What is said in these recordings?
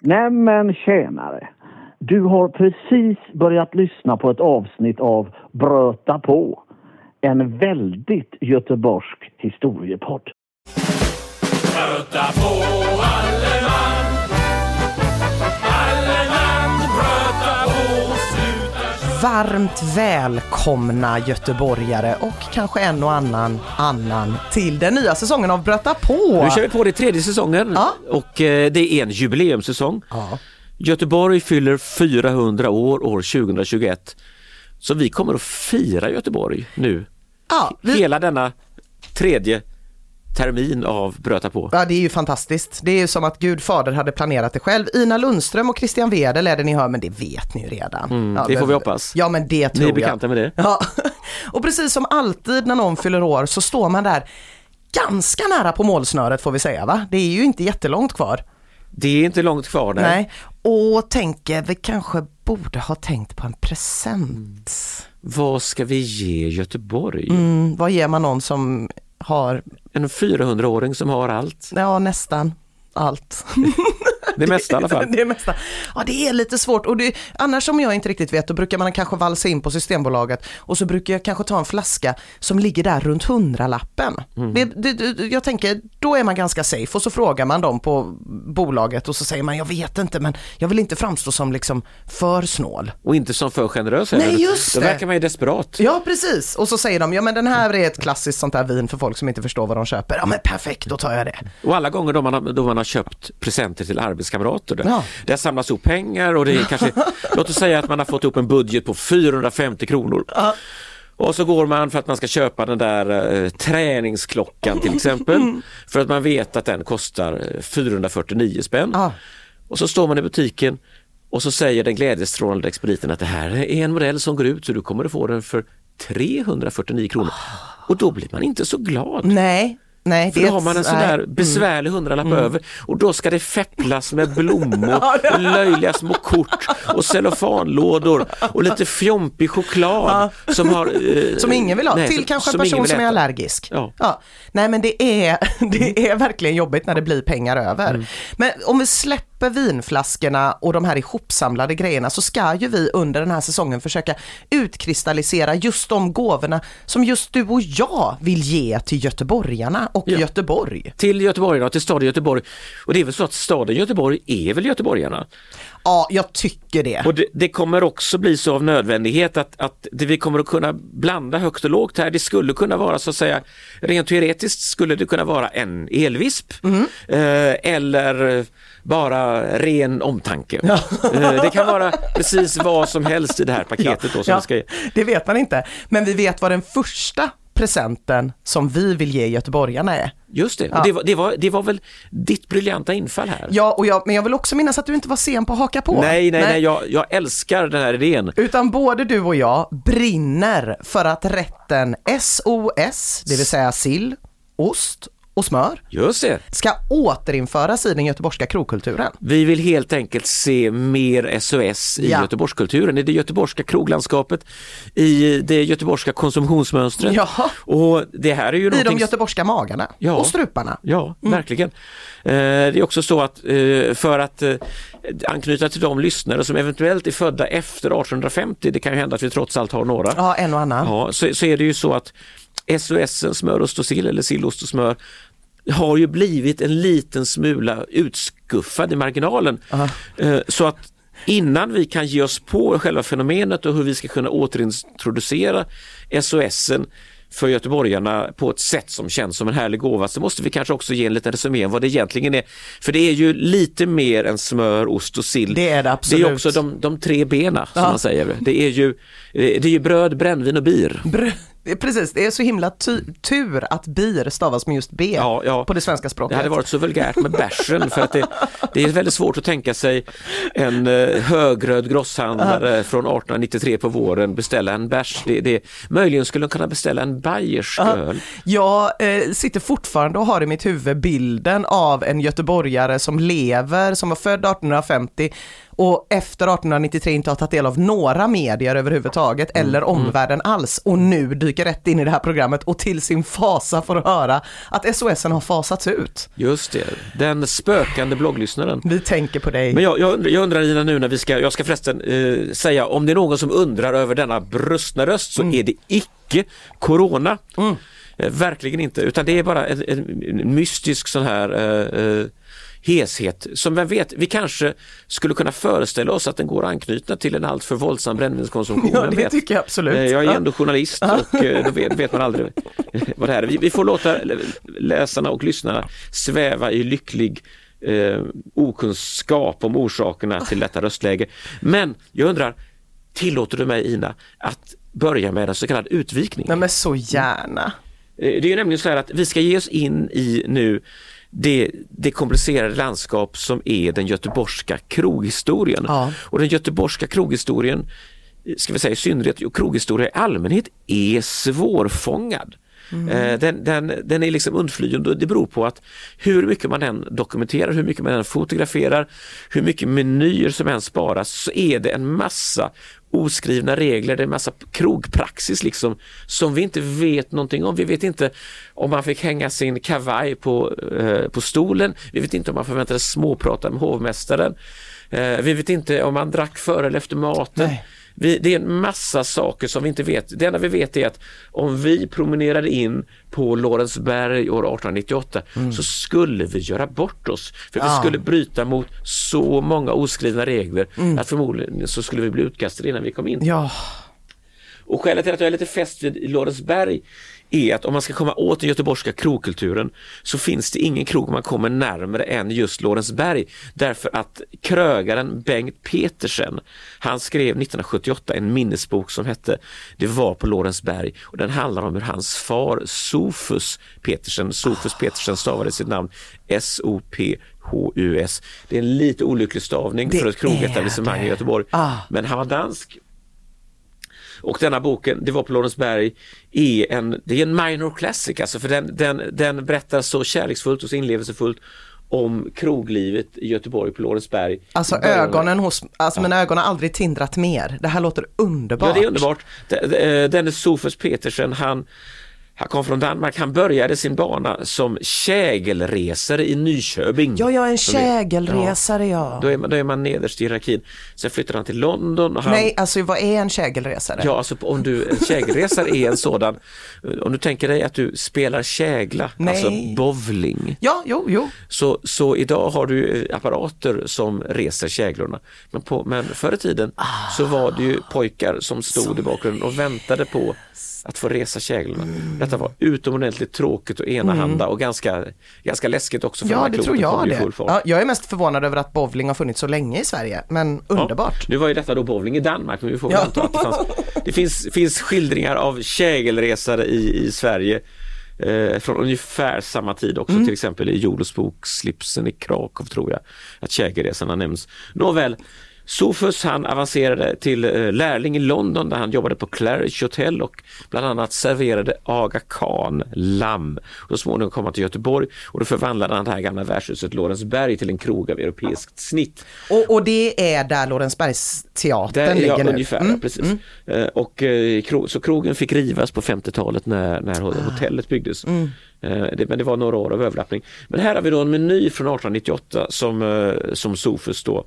Nämen tjänare! Du har precis börjat lyssna på ett avsnitt av Bröta på. En väldigt göteborgsk historiepodd. Varmt välkomna göteborgare och kanske en och annan annan till den nya säsongen av Bröta på. Nu kör vi på det tredje säsongen Ja. och eh, det är en jubileumssäsong. Ja. Göteborg fyller 400 år år 2021. Så vi kommer att fira Göteborg nu. Ja, vi, Hela denna tredje termin av Bröta på. ja, det är ju fantastiskt. Det är ju som att Gud fader hade planerat det själv. Ina Lundström och Christian Wedel är det ni hör, men det vet ni ju redan. Mm, ja, det får men- vi hoppas. Ja, men det tror Ni är jag. bekanta med det? Ja, och precis som alltid när någon fyller år så står man där ganska nära på målsnöret får vi säga va? Det är ju inte jättelångt kvar. Det är inte långt kvar där. Nej, och tänker vi kanske borde ha tänkt på en present. Vad ska vi ge Göteborg? Mm, vad ger man någon som har, En 400-åring som har allt. ja nästan allt. Det mesta i alla fall. det mesta. Ja det är lite svårt och det, annars om jag inte riktigt vet då brukar man kanske valsa in på Systembolaget och så brukar jag kanske ta en flaska som ligger där runt hundralappen. Mm. Det, det, jag tänker då är man ganska safe och så frågar man dem på bolaget och så säger man jag vet inte men jag vill inte framstå som liksom för snål. Och inte som för generös Nej, heller. just Då det. verkar man ju desperat. Ja precis och så säger de ja men den här är ett klassiskt sånt här vin för folk som inte förstår vad de köper. Ja men perfekt då tar jag det. Och alla gånger då man har, då man har köpt presenter till arbetskamrater. Där, Ja. där samlas ihop pengar och det är kanske, låt oss säga att man har fått upp en budget på 450 kronor. Och så går man för att man ska köpa den där eh, träningsklockan till exempel. För att man vet att den kostar eh, 449 spänn. Ja. Och så står man i butiken och så säger den glädjestrålande expediten att det här är en modell som går ut så du kommer att få den för 349 kronor. Och då blir man inte så glad. Nej, nej. För då har man en sån där besvärlig hundralapp över och då ska det fepplas med blommor, och löjliga små kort och cellofanlådor och lite fjompig choklad som har... eh, Som ingen vill ha, nej, till kanske en person som är allergisk. Ja. Nej men det är, det är verkligen jobbigt när det blir pengar över. Mm. Men om vi släpper vinflaskorna och de här ihopsamlade grejerna så ska ju vi under den här säsongen försöka utkristallisera just de gåvorna som just du och jag vill ge till göteborgarna och Ja. Göteborg. Till Göteborg och till staden Göteborg. Och det är väl så att staden Göteborg är väl göteborgarna. Ja, jag tycker det. Och det, det kommer också bli så av nödvändighet att, att det vi kommer att kunna blanda högt och lågt här. Det skulle kunna vara så att säga, rent teoretiskt skulle det kunna vara en elvisp Mm. eh, eller bara ren omtanke. Eh, det kan vara precis vad som helst i det här paketet då som Ja, ska det vet man inte. Men vi vet vad den första presenten som vi vill ge göteborgarna är. Just det, Ja. det, var, det, var, det var väl ditt briljanta infall här. Ja, och jag, men jag vill också minnas att du inte var sen på att haka på. Nej, nej, nej, jag, jag älskar den här idén. Utan både du och jag brinner för att rätten SOS, det vill säga sill, ost och smör, Just det. ska återinföras i den göteborgska krogkulturen. Vi vill helt enkelt se mer SOS i Ja. Göteborgskulturen, i det göteborgska kroglandskapet, i det göteborgska konsumtionsmönstret. Ja. Och det här är ju I de någonting... göteborgska magarna Ja. och struparna. Ja, verkligen. Eh, det är också så att eh, för att eh, anknyta till de lyssnare som eventuellt är födda efter 1850, det kan ju hända att vi trots allt har några. Ja, en och annan. Ja, så, så är det ju så att SOS smör, ost och sill eller sill, ost och smör har ju blivit en liten smula utskuffad i marginalen. Eh, Så att innan vi kan ge oss på själva fenomenet och hur vi ska kunna återintroducera SOSen för göteborgarna på ett sätt som känns som en härlig gåva så måste vi kanske också ge en liten resumé om vad det egentligen är. För det är ju lite mer än smör, ost och sill. Det är det absolut. Det är också de, de tre bena som Ja. man säger. Det är ju, det är ju bröd, brännvin och bir. Br- Precis, det är så himla tur att bir stavas med just B Ja, ja. på det svenska Det språket. hade varit så vulgärt med bärsen för att det, det är väldigt svårt att tänka sig en eh, högröd grosshandlare från 1893 på våren beställa en bärs. Det, det, möjligen skulle de kunna beställa en bayersk öl. Jag eh, sitter fortfarande och har i mitt huvud bilden av en göteborgare som lever, som var född 1850 och efter 1893 inte har tagit del av några medier överhuvudtaget Mm, eller omvärlden alls och nu dyker rätt in i det här programmet och till sin fasa får höra att SOSen har fasats ut. Just det, den spökande blogglyssnaren. Vi tänker på dig. Men jag, jag, undrar, jag undrar Ina nu när vi ska, jag ska förresten eh, säga om det är någon som undrar över denna brustna röst så är det icke Corona. Eh, verkligen inte, utan det är bara en, en, en mystisk sån här eh, eh, heshet som vem vet, vi kanske skulle kunna föreställa oss att den går att anknyta till en alltför våldsam brännvinskonsumtion. Ja, det vet? tycker jag absolut. Eh, Jag är ändå journalist och eh, då vet, vet man aldrig vad det här är. Vi, vi får låta läsarna och lyssnarna sväva i lycklig eh, okunskap om orsakerna till detta röstläge. Men jag undrar, tillåter du mig Ina att börja med en så kallad utvikning? Nej men så gärna. Eh, Det är ju nämligen så här att vi ska ge oss in i nu det, det komplicerade landskap som är den göteborgska kroghistorien. Ja. Och den göteborgska kroghistorien, eh, ska vi säga i synnerhet, och kroghistoria i allmänhet är svårfångad. Eh, Den, den, den är liksom undflyende och det beror på att hur mycket man än dokumenterar, hur mycket man än fotograferar, hur mycket menyer som än sparas så är det en massa oskrivna regler, det är en massa krogpraxis liksom som vi inte vet någonting om. Vi vet inte om man fick hänga sin kavaj på, eh, på stolen, vi vet inte om man förväntades småprata med hovmästaren, eh, vi vet inte om man drack före eller efter maten. Nej. Vi, det är en massa saker som vi inte vet. Det enda vi vet är att om vi promenerade in på Lorensberg år 1898 så skulle vi göra bort oss. För vi Ja. skulle bryta mot så många oskrivna regler att förmodligen så skulle vi bli utkastade innan vi kom in. Ja, Och skälet till att jag är lite fäst vid Lorensberg är att om man ska komma åt den göteborgska krogkulturen så finns det ingen krog man kommer närmare än just Lorensberg. Därför att krögaren Bengt Petersen, han skrev 1978 en minnesbok som hette Det var på Lorensberg och den handlar om hur hans far Sofus Petersen, Sofus Petersen stavade sitt namn S-O-P-H-U-S. Det är en lite olycklig stavning Det för ett är krogetablissemang i. Göteborg. Ah. Men han var dansk och denna boken, Det var på Lorensberg, är en, det är en minor classic, alltså för den, den, den berättar så kärleksfullt och så inlevelsefullt om kroglivet i Göteborg på Lorensberg. alltså ögonen hos, alltså mina ögon har aldrig tindrat mer. Det här låter underbart. Ja, det är underbart. De- de- eh, Denne Sofus Petersen, han, han kom från Danmark. Han började sin bana som kägelresare i Nyköping. Ja, jag är en Som kägelresare ja. Då är, man, då är man nederst i hierarkin. Sen flyttade han till London. Han, Nej, alltså vad är en kägelresare? Ja, alltså om du, en kägelresare är en sådan, om du tänker dig att du spelar kägla, Nej. alltså bowling, Ja, jo, jo. så, så idag har du eh, apparater som reser käglorna. Men, på, men förr i tiden så var det ju pojkar som stod i bakgrunden och väntade på att få resa käglorna. Mm. Detta var utomordentligt tråkigt och enahanda och ganska, ganska läskigt också för Ja, det tror jag det. Ja, jag är mest förvånad över att bowling har funnits så länge i Sverige, men underbart. Ja, nu var ju detta då bowling i Danmark, men vi får Ja. anta att det, fanns, det finns, finns skildringar av kägelresare i, i Sverige eh, från ungefär samma tid också, Mm. till exempel i Jolos bok Slipsen i Krakow tror jag att kägelresarna nämns. Nåväl, Sofus han avancerade till eh, lärling i London där han jobbade på Claridge Hotel och bland annat serverade Aga Khan lamm. Och så småningom kom han till Göteborg och då förvandlade han det här gamla värdshuset Lorensberg till en krog av europeiskt snitt. Och, och det är där Lorensbergsteatern Där, ligger ja, nu. ungefär, Mm. precis. Eh, och, eh, så krogen fick rivas på 50-talet när, när Ah. hotellet byggdes. Mm. Det, men det var några år av överlappning. Men här har vi då en meny från 1898 som, som Sofus då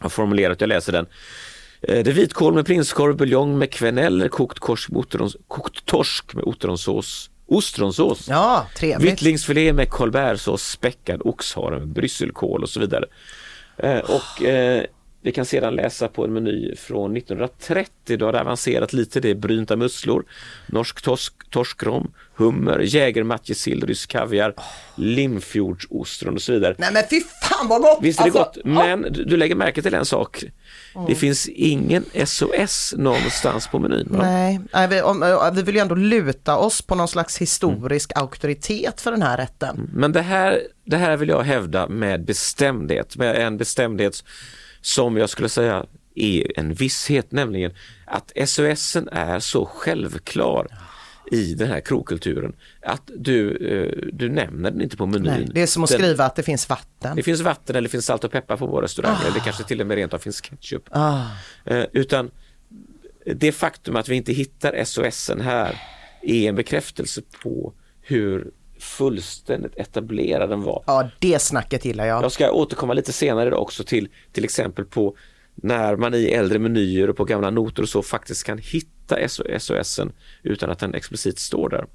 har formulerat, jag läser den. Eh, Det är vitkål med prinskorv, buljong med quenelle, kokt, kors med otrons, kokt torsk med ostronsås, ostronsås. Ja, trevligt. Vittlingsfilé med colbertsås, späckad oxhare med brysselkål och så vidare. Eh, och eh, vi kan sedan läsa på en meny från 1930 då har det avancerat lite. Det är brynta musslor, norsk torsk, torskrom, hummer, jägermatjessill, rysk kaviar, limfjordsostron och så vidare. Nej men fy fan vad gott! Visst är det Alltså, gott, men du, du lägger märke till en sak. Det finns ingen SOS någonstans på menyn. Va? Nej, vi, om, vi vill ju ändå luta oss på någon slags historisk auktoritet för den här rätten. Men det här, det här vill jag hävda med bestämdhet, med en bestämdhet som jag skulle säga är en visshet, nämligen att SOS är så självklar i den här krogkulturen att du, eh, du nämner den inte på menyn. Nej, det är som att Den- skriva att det finns vatten. Det finns vatten eller det finns salt och peppar på våra restauranger eller kanske till och med rent av finns ketchup. Ah. Eh, utan det faktum att vi inte hittar SOSen här är en bekräftelse på hur fullständigt etablerad den var. Ja, det snacket gillar jag. Jag ska återkomma lite senare också till till exempel på när man i äldre menyer och på gamla noter och så faktiskt kan hitta SOSen utan att den explicit står där.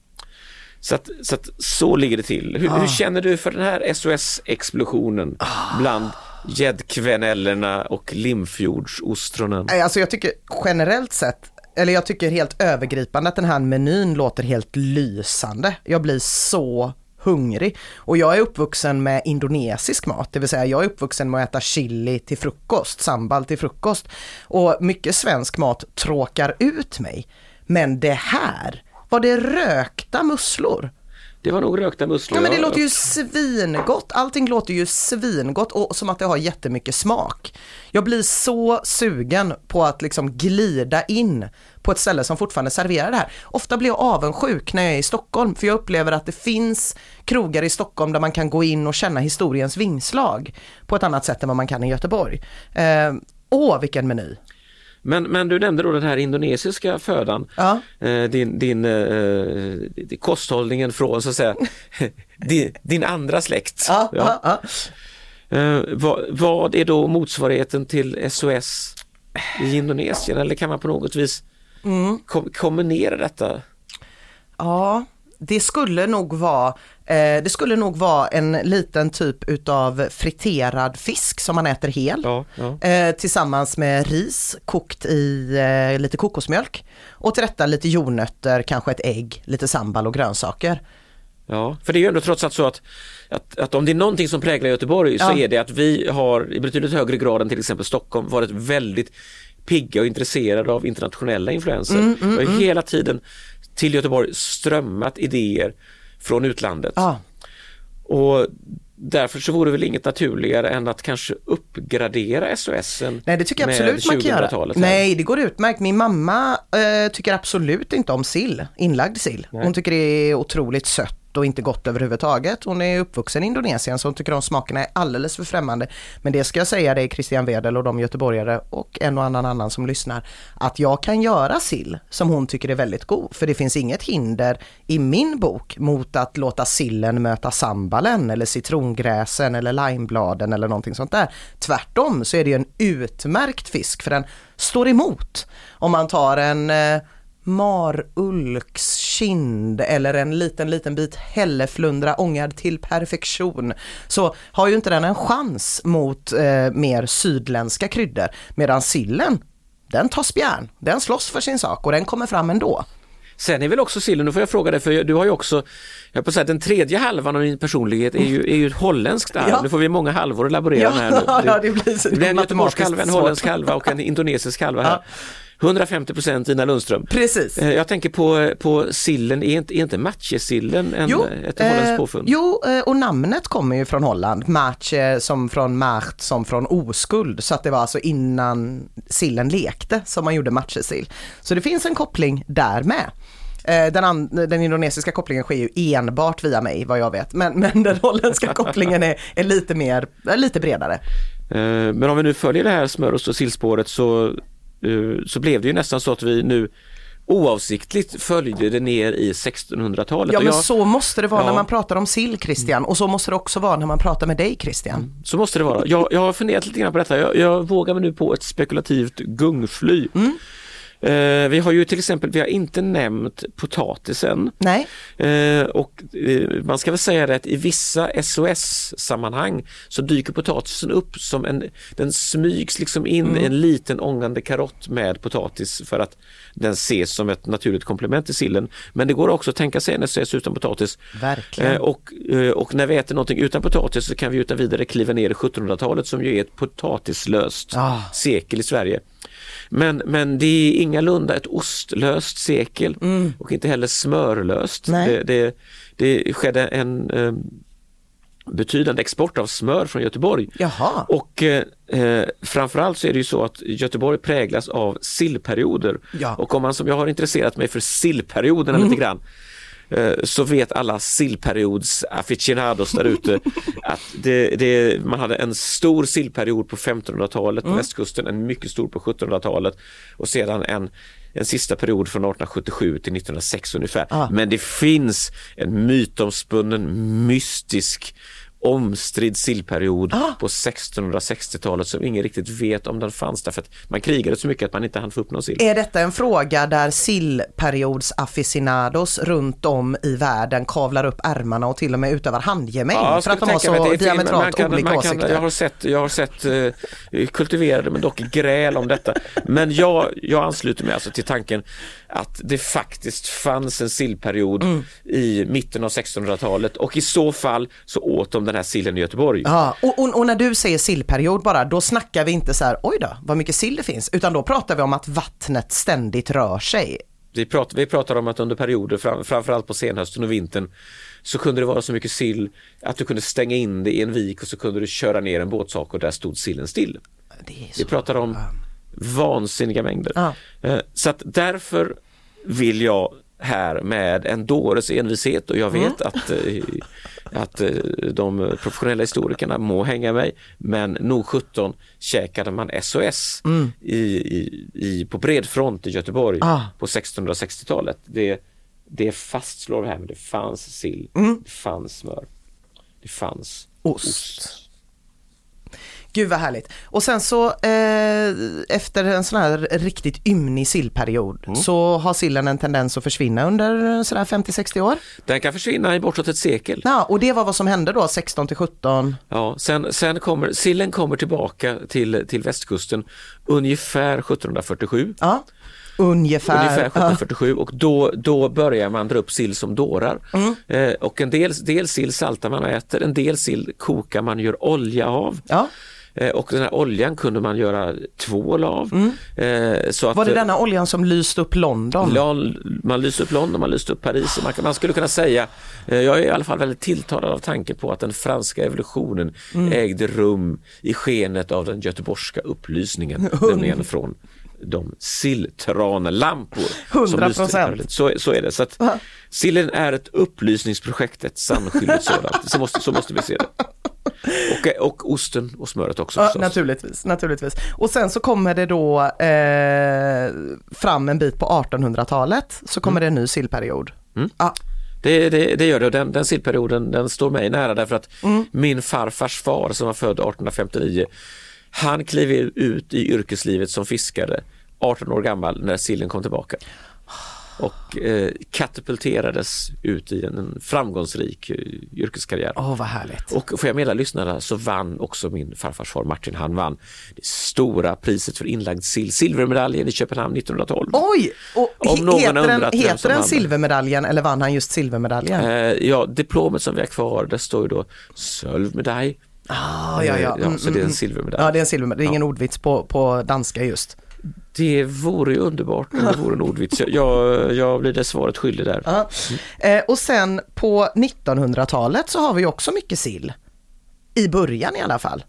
Så, att, så, att, så ligger det till. Hur, hur känner du för den här SOS-explosionen bland gäddkvenellerna och Limfjordsostronen? Nej, Alltså jag tycker generellt sett, eller jag tycker helt övergripande att den här menyn låter helt lysande. Jag blir så hungrig. Och jag är uppvuxen med indonesisk mat, det vill säga jag är uppvuxen med att äta chili till frukost, sambal till frukost. Och mycket svensk mat tråkar ut mig. Men det här, var det rökta musslor? Det var nog rökta musslor. Ja men det låter ju svingott, allting låter ju svingott och som att det har jättemycket smak. Jag blir så sugen på att liksom glida in på ett ställe som fortfarande serverar det här. Ofta blir jag avundsjuk när jag är i Stockholm för jag upplever att det finns krogar i Stockholm där man kan gå in och känna historiens vingslag på ett annat sätt än vad man kan i Göteborg. Eh, åh vilken meny! Men, men du nämnde då den här indonesiska födan, Ja. eh, din, din eh, din kosthållningen från så att säga din, din andra släkt. Ja, Ja. Eh, vad, vad är då motsvarigheten till SOS i Indonesien eller kan man på något vis Mm. kom, kombinera detta? Ja, det skulle nog vara, eh, det skulle nog vara en liten typ utav friterad fisk som man äter hel. Ja, ja. Eh, tillsammans med ris kokt i eh, lite kokosmjölk. Och till detta lite jordnötter, kanske ett ägg, lite sambal och grönsaker. Ja, för det är ju ändå trots allt så att, att, att om det är någonting som präglar Göteborg så Ja. är det att vi har i betydligt högre grad än till exempel Stockholm varit väldigt pigga och intresserade av internationella influenser. Mm, det har hela tiden till Göteborg strömmat idéer från utlandet. Ja. Och därför så vore det väl inget naturligare än att kanske uppgradera SOSen Nej det tycker jag absolut man kan göra. 2000-talet här. Nej det går utmärkt. Min mamma eh, tycker absolut inte om sill, inlagd sill. Hon tycker det är otroligt sött och inte gott överhuvudtaget. Hon är uppvuxen i Indonesien så hon tycker de smakerna är alldeles för främmande. Men det ska jag säga dig Christian Wedel och de göteborgare och en och annan annan som lyssnar. Att jag kan göra sill som hon tycker är väldigt god. För det finns inget hinder i min bok mot att låta sillen möta sambalen eller citrongräsen eller limebladen eller någonting sånt där. Tvärtom så är det ju en utmärkt fisk för den står emot. Om man tar en eh, eh, marulks kind eller en liten liten bit hälleflundra ångad till perfektion så har ju inte den en chans mot eh, mer sydländska kryddor medan sillen den tar spjärn, den slåss för sin sak och den kommer fram ändå. Sen är väl också sillen, nu får jag fråga dig för du har ju också, jag på att säga den tredje halvan av din personlighet är ju, är ju holländskt arv. Ja. Nu får vi många halvor att laborera Ja, med här nu. ja, det blir det blir en göteborgsk halva, en holländsk halva och en indonesisk halva här. 150 procent Ina Lundström. Precis. Eh, Jag tänker på, på sillen, är inte, är inte matjessillen en, ett holländskt eh, påfund? Jo, eh, och namnet kommer ju från Holland. Match eh, som från macht som från oskuld. Så att det var alltså innan sillen lekte som man gjorde matjessill. Så det finns en koppling där med. Den, den indonesiska kopplingen sker ju enbart via mig vad jag vet. Men, men den holländska kopplingen är, är lite mer, lite bredare. Men om vi nu följer det här smörost och sillspåret så, så blev det ju nästan så att vi nu oavsiktligt följde det ner i 1600-talet. Ja men jag- så måste det vara Ja. när man pratar om sill Christian och så måste det också vara när man pratar med dig Christian. Så måste det vara. Jag, jag har funderat lite grann på detta. Jag, jag vågar mig nu på ett spekulativt gungfly. Eh, vi har ju till exempel, vi har inte nämnt potatisen. Nej, Eh, och eh, man ska väl säga det att i vissa SOS-sammanhang så dyker potatisen upp som en, den smygs liksom in i en liten ångande karott med potatis för att den ses som ett naturligt komplement till sillen. Men det går också att tänka sig en SOS utan potatis. Verkligen. Och, och när vi äter någonting utan potatis så kan vi utan vidare kliva ner i 1700-talet som ju är ett potatislöst Ah. sekel i Sverige. Men, men det är ingalunda ett ostlöst sekel och inte heller smörlöst. Det, det, det skedde en eh, betydande export av smör från Göteborg. Jaha. Och eh, eh, framförallt så är det ju så att Göteborg präglas av sillperioder. Ja. Och om man som jag har intresserat mig för sillperioderna lite grann så vet alla sillperiods aficionados där ute att det, det, man hade en stor sillperiod på 1500-talet på västkusten, en mycket stor på 1700-talet och sedan en en sista period från 1877 till 1906 ungefär. Men det finns en mytomspunnen, mystisk omstridd sillperiod på 1660-talet som ingen riktigt vet om den fanns därför att man krigade så mycket att man inte hann få upp någon sill. Är detta en fråga där sillperiods runt om i världen kavlar upp ärmarna och till och med utövar handgemäng jag för att de har så det diametralt man kan- olika man kan- åsikter? Jag har sett, jag har sett eh, kultiverade men dock gräl om detta. Men jag, jag ansluter mig alltså till tanken att det faktiskt fanns en sillperiod Mm. i mitten av 1600-talet och i så fall så åt de den här sillen i Göteborg. Ja, och, och, och när du säger sillperiod bara, då snackar vi inte så här, oj då, vad mycket sill det finns, utan då pratar vi om att vattnet ständigt rör sig. Vi pratar, vi pratar om att under perioder, fram, framförallt på senhösten och vintern, så kunde det vara så mycket sill att du kunde stänga in det i en vik och så kunde du köra ner en båtsak och där stod sillen still. Vi pratar om vansinniga mängder. Ja. Eh, Så att därför vill jag här med en dåres envishet och jag Mm. vet att, eh, att eh, de professionella historikerna må hänga mig men nog 17 käkade man SOS i, i, i, på bred front i Göteborg Mm. Ah. på 1660-talet. Det, det fastslår här, men det fanns sill, Mm. det fanns smör, det fanns Ost. Gud vad härligt. Och sen så eh, efter en sån här riktigt ymnig sillperiod Mm. så har sillen en tendens att försvinna under sådär 50-60 år. Den kan försvinna i bortåt ett sekel. Ja, och det var vad som hände då 16 till 17. Ja, sen, sen kommer sillen kommer tillbaka till, till västkusten ungefär 1747. Ja, ungefär. Ungefär Ja. 1747 och då, då börjar man dra upp sill som dårar. Mm. Eh, och en del, del sill saltar man och äter, en del sill kokar man och gör olja av. Ja. Eh, och den här oljan kunde man göra tvål av. Eh, så att, Mm. Var det denna oljan som lyste upp London? Man lyste upp London, man lyste upp Paris och man, man skulle kunna säga, eh, jag är i alla fall väldigt tilltalad av tanken på att den franska evolutionen Mm. ägde rum i skenet av den göteborgska upplysningen, nämligen från de silltranelampor. som 100%. lyste i Berlin. Så, så är det. Så att, sillen är ett upplysningsprojekt, ett sannskyldigt sådant. Så måste, så måste vi se det. Och, och osten och smöret också Ja, förstås. naturligtvis, naturligtvis. Och sen så kommer det då eh, fram en bit på 1800-talet så kommer det en ny sillperiod. Ja, Det, det, det gör det och den, den sillperioden den står mig nära därför att min farfars far som var född 1859 han klev ut i yrkeslivet som fiskare 18 år gammal när sillen kom tillbaka och eh, katapulterades ut i en, framgångsrik eh, yrkeskarriär. åh vad härligt. Och får jag meddela lyssnarna så vann också min farfars far Martin, han vann det stora priset för inlagd sill, silvermedaljen i Köpenhamn 1912. Oj! Och Om någon heter den, heter den silvermedaljen eller vann han just silvermedaljen? Eh, ja, diplomet som vi har kvar, där står ju då sölvmedalj. Ah, ja, ja. Mm, så det är mm, en mm. silvermedalj. Ja, det är en silvermedalj. Det är ingen ordvits på, på danska just. Det vore ju underbart om det vore en ordvits. Jag, jag, blir det svaret skyldig där. Ja. Eh, och sen på 1900-talet så har vi också mycket sill. I början i alla fall.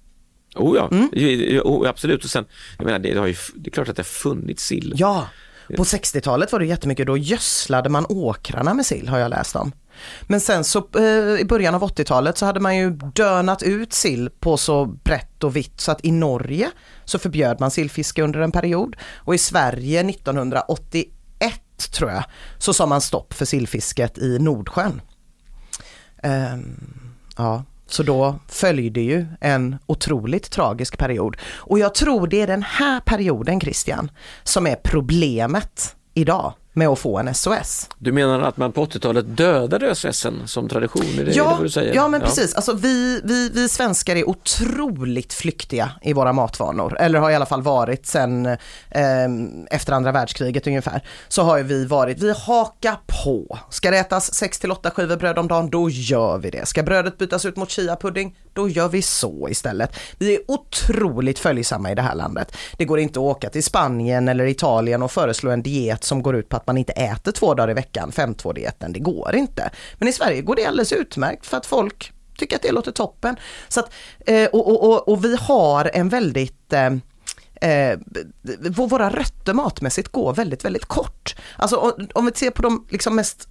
Oh ja, Mm. Oh, absolut. Och sen, jag menar, det, har ju, det är klart att det har funnits sill. Ja, på 60-talet var det jättemycket, då gödslade man åkrarna med sill har jag läst om. Men sen så eh, i början av 80-talet så hade man ju dönat ut sill på så brett och vitt så att i Norge så förbjöd man sillfiske under en period och i Sverige 1981 tror jag, så sa man stopp för sillfisket i Nordsjön. Um, ja, så då följde ju en otroligt tragisk period. Och jag tror det är den här perioden Christian som är problemet idag med att få en SOS. Du menar att man på 80-talet dödade SOSen som tradition? Är det, ja, det du säger? ja, men ja. precis. Alltså, vi, vi, vi svenskar är otroligt flyktiga i våra matvanor, eller har i alla fall varit sen eh, efter andra världskriget ungefär. Så har vi varit, vi hakar på. Ska det ätas 6 till 8 skivor bröd om dagen, då gör vi det. Ska brödet bytas ut mot chia-pudding, då gör vi så istället. Vi är otroligt följsamma i det här landet. Det går inte att åka till Spanien eller Italien och föreslå en diet som går ut på att man inte äter två dagar i veckan, 5-2-dieten. Det går inte. Men i Sverige går det alldeles utmärkt för att folk tycker att det låter toppen. Så att, eh, och, och, och, och vi har en väldigt eh, eh, våra rötter matmässigt går väldigt, väldigt kort. Alltså om vi ser på de liksom mest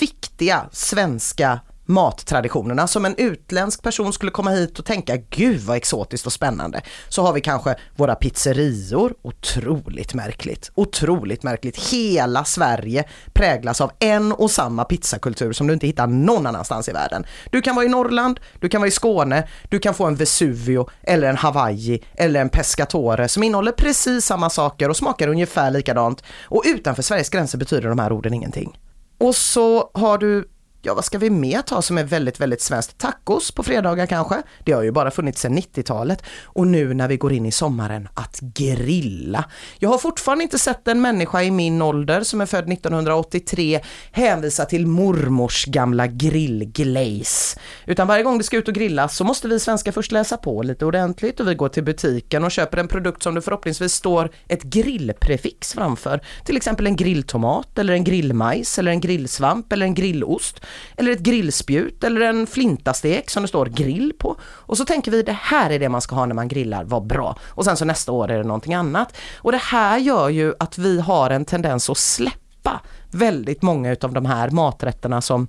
viktiga svenska mattraditionerna. Som en utländsk person skulle komma hit och tänka, gud vad exotiskt och spännande. Så har vi kanske våra pizzerior, otroligt märkligt. Otroligt märkligt. Hela Sverige präglas av en och samma pizzakultur som du inte hittar någon annanstans i världen. Du kan vara i Norrland, du kan vara i Skåne, du kan få en Vesuvio eller en Hawaii eller en Pescatore som innehåller precis samma saker och smakar ungefär likadant. Och utanför Sveriges gränser betyder de här orden ingenting. Och så har du ja vad ska vi mer ta som är väldigt, väldigt svenskt? Tacos på fredagar kanske? Det har ju bara funnits sedan 90-talet. Och nu när vi går in i sommaren, att grilla. Jag har fortfarande inte sett en människa i min ålder som är född 1983 hänvisa till mormors gamla grillglaze. Utan varje gång det ska ut och grillas så måste vi svenskar först läsa på lite ordentligt och vi går till butiken och köper en produkt som det förhoppningsvis står ett grillprefix framför. Till exempel en grilltomat eller en grillmajs eller en grillsvamp eller en grillost eller ett grillspjut eller en flintastek som det står grill på. Och så tänker vi det här är det man ska ha när man grillar, vad bra. Och sen så nästa år är det någonting annat. Och det här gör ju att vi har en tendens att släppa väldigt många av de här maträtterna som